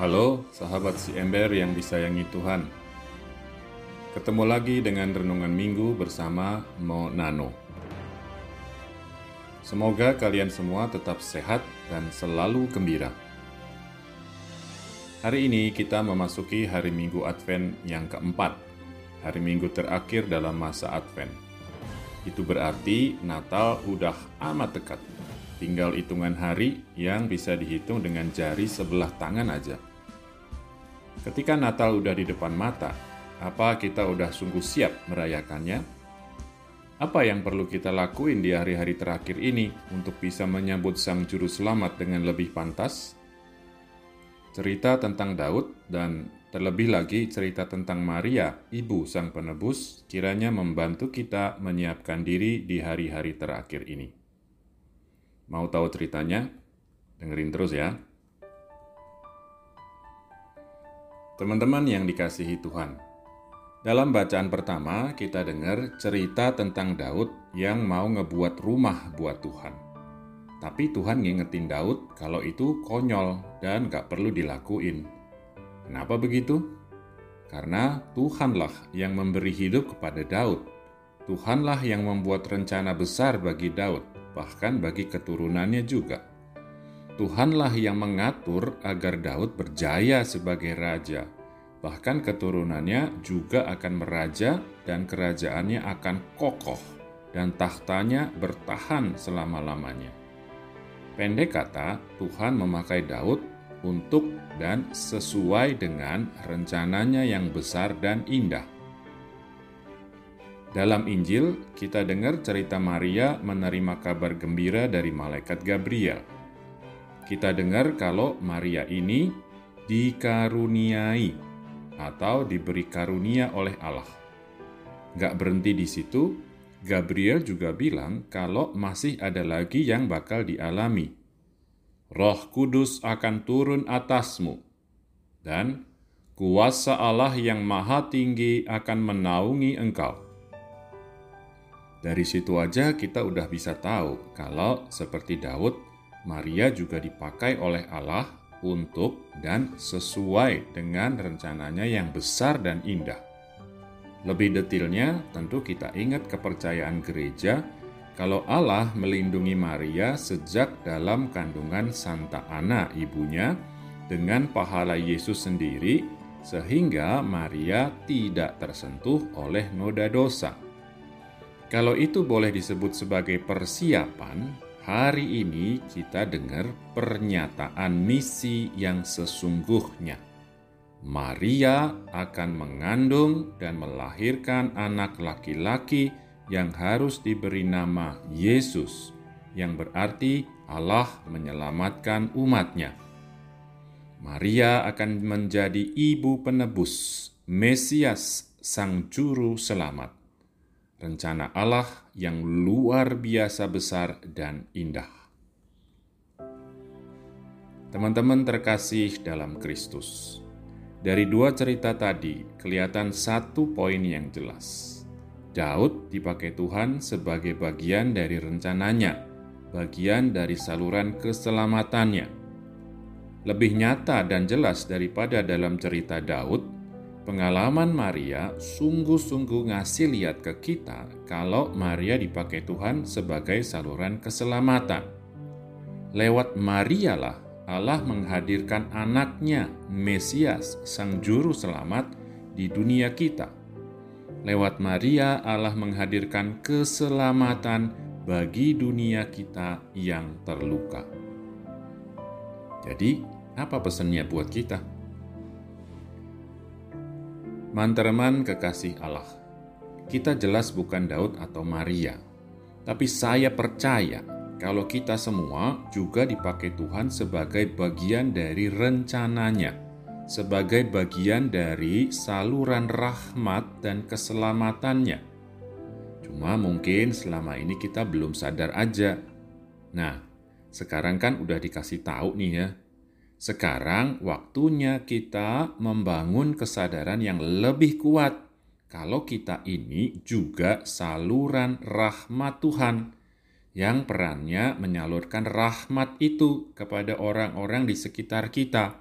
Halo sahabat si ember yang disayangi Tuhan. Ketemu lagi dengan renungan minggu bersama Mo Nano. Semoga kalian semua tetap sehat dan selalu gembira. Hari ini kita memasuki hari Minggu Advent yang keempat, hari Minggu terakhir dalam masa Advent. Itu berarti Natal udah amat dekat. Tinggal hitungan hari yang bisa dihitung dengan jari sebelah tangan aja. Ketika Natal udah di depan mata, apa kita udah sungguh siap merayakannya? Apa yang perlu kita lakuin di hari-hari terakhir ini untuk bisa menyambut Sang Juru Selamat dengan lebih pantas? Cerita tentang Daud dan terlebih lagi cerita tentang Maria, ibu Sang Penebus, kiranya membantu kita menyiapkan diri di hari-hari terakhir ini. Mau tahu ceritanya? Dengerin terus ya. Teman-teman yang dikasihi Tuhan, dalam bacaan pertama kita dengar cerita tentang Daud yang mau ngebuat rumah buat Tuhan. Tapi Tuhan ngingetin Daud kalau itu konyol dan gak perlu dilakuin. Kenapa begitu? Karena Tuhanlah yang memberi hidup kepada Daud. Tuhanlah yang membuat rencana besar bagi Daud, bahkan bagi keturunannya juga. Tuhanlah yang mengatur agar Daud berjaya sebagai raja. Bahkan keturunannya juga akan meraja dan kerajaannya akan kokoh dan tahtanya bertahan selama-lamanya. Pendek kata, Tuhan memakai Daud untuk dan sesuai dengan rencananya yang besar dan indah. Dalam Injil, kita dengar cerita Maria menerima kabar gembira dari malaikat Gabriel kita dengar kalau Maria ini dikaruniai atau diberi karunia oleh Allah. Gak berhenti di situ, Gabriel juga bilang kalau masih ada lagi yang bakal dialami. Roh Kudus akan turun atasmu, dan kuasa Allah yang maha tinggi akan menaungi engkau. Dari situ aja kita udah bisa tahu kalau seperti Daud, Maria juga dipakai oleh Allah untuk dan sesuai dengan rencananya yang besar dan indah. Lebih detailnya, tentu kita ingat kepercayaan gereja kalau Allah melindungi Maria sejak dalam kandungan Santa Ana ibunya dengan pahala Yesus sendiri sehingga Maria tidak tersentuh oleh noda dosa. Kalau itu boleh disebut sebagai persiapan, Hari ini kita dengar pernyataan misi yang sesungguhnya. Maria akan mengandung dan melahirkan anak laki-laki yang harus diberi nama Yesus, yang berarti Allah menyelamatkan umatnya. Maria akan menjadi ibu penebus, Mesias, Sang Juru Selamat rencana Allah yang luar biasa besar dan indah. Teman-teman terkasih dalam Kristus, dari dua cerita tadi kelihatan satu poin yang jelas. Daud dipakai Tuhan sebagai bagian dari rencananya, bagian dari saluran keselamatannya. Lebih nyata dan jelas daripada dalam cerita Daud, Pengalaman Maria sungguh-sungguh ngasih lihat ke kita kalau Maria dipakai Tuhan sebagai saluran keselamatan. Lewat Maria lah Allah menghadirkan anaknya, Mesias, Sang Juru Selamat di dunia kita. Lewat Maria Allah menghadirkan keselamatan bagi dunia kita yang terluka. Jadi, apa pesannya buat kita? Mantereman kekasih Allah, kita jelas bukan Daud atau Maria, tapi saya percaya kalau kita semua juga dipakai Tuhan sebagai bagian dari rencananya, sebagai bagian dari saluran rahmat dan keselamatannya. Cuma mungkin selama ini kita belum sadar aja. Nah, sekarang kan udah dikasih tahu nih ya, sekarang waktunya kita membangun kesadaran yang lebih kuat kalau kita ini juga saluran rahmat Tuhan yang perannya menyalurkan rahmat itu kepada orang-orang di sekitar kita.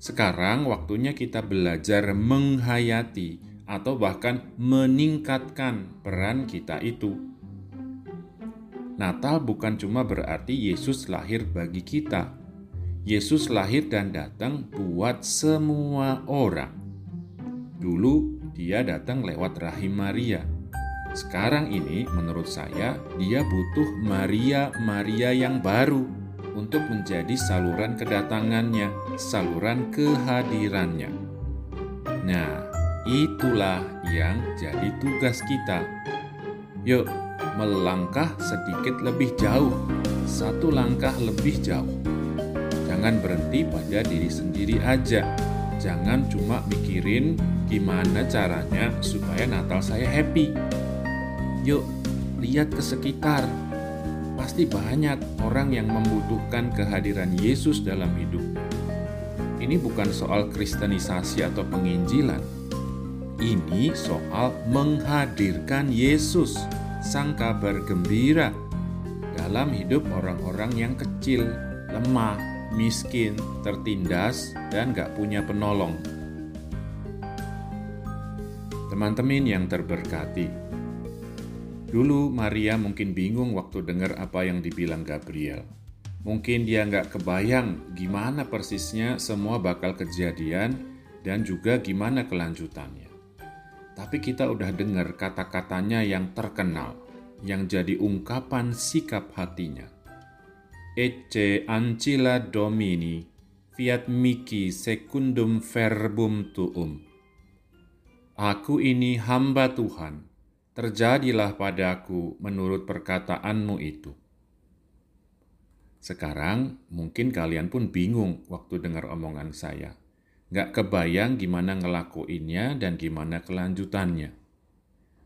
Sekarang waktunya kita belajar menghayati atau bahkan meningkatkan peran kita itu. Natal bukan cuma berarti Yesus lahir bagi kita. Yesus lahir dan datang buat semua orang. Dulu dia datang lewat rahim Maria. Sekarang ini menurut saya dia butuh Maria-Maria yang baru untuk menjadi saluran kedatangannya, saluran kehadirannya. Nah, itulah yang jadi tugas kita. Yuk, melangkah sedikit lebih jauh, satu langkah lebih jauh. Jangan berhenti pada diri sendiri aja. Jangan cuma mikirin gimana caranya supaya Natal saya happy. Yuk, lihat ke sekitar, pasti banyak orang yang membutuhkan kehadiran Yesus dalam hidup. Ini bukan soal kristenisasi atau penginjilan. Ini soal menghadirkan Yesus, sang kabar gembira, dalam hidup orang-orang yang kecil, lemah, miskin, tertindas, dan gak punya penolong. Teman-teman yang terberkati, Dulu Maria mungkin bingung waktu dengar apa yang dibilang Gabriel. Mungkin dia nggak kebayang gimana persisnya semua bakal kejadian dan juga gimana kelanjutannya. Tapi kita udah dengar kata-katanya yang terkenal, yang jadi ungkapan sikap hatinya. Ecce ancilla domini, fiat mihi secundum verbum tuum. Aku ini hamba Tuhan, terjadilah padaku menurut perkataanmu itu. Sekarang mungkin kalian pun bingung waktu dengar omongan saya. Gak kebayang gimana ngelakuinnya dan gimana kelanjutannya.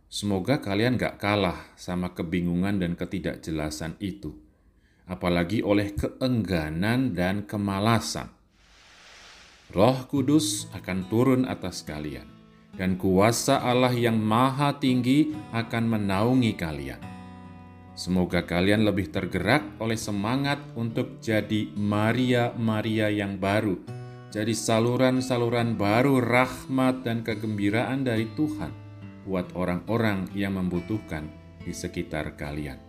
Semoga kalian gak kalah sama kebingungan dan ketidakjelasan itu. Apalagi oleh keengganan dan kemalasan. Roh Kudus akan turun atas kalian dan kuasa Allah yang maha tinggi akan menaungi kalian. Semoga kalian lebih tergerak oleh semangat untuk jadi Maria-Maria yang baru, jadi saluran-saluran baru rahmat dan kegembiraan dari Tuhan buat orang-orang yang membutuhkan di sekitar kalian.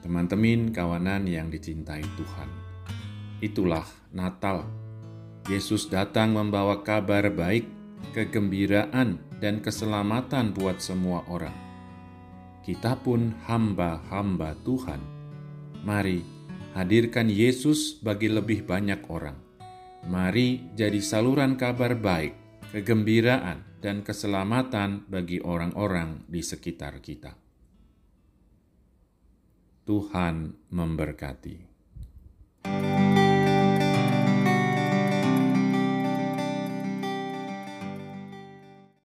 Teman-teman, kawanan yang dicintai Tuhan, itulah Natal Yesus datang membawa kabar baik, kegembiraan, dan keselamatan buat semua orang. Kita pun hamba-hamba Tuhan. Mari hadirkan Yesus bagi lebih banyak orang. Mari jadi saluran kabar baik, kegembiraan, dan keselamatan bagi orang-orang di sekitar kita. Tuhan memberkati.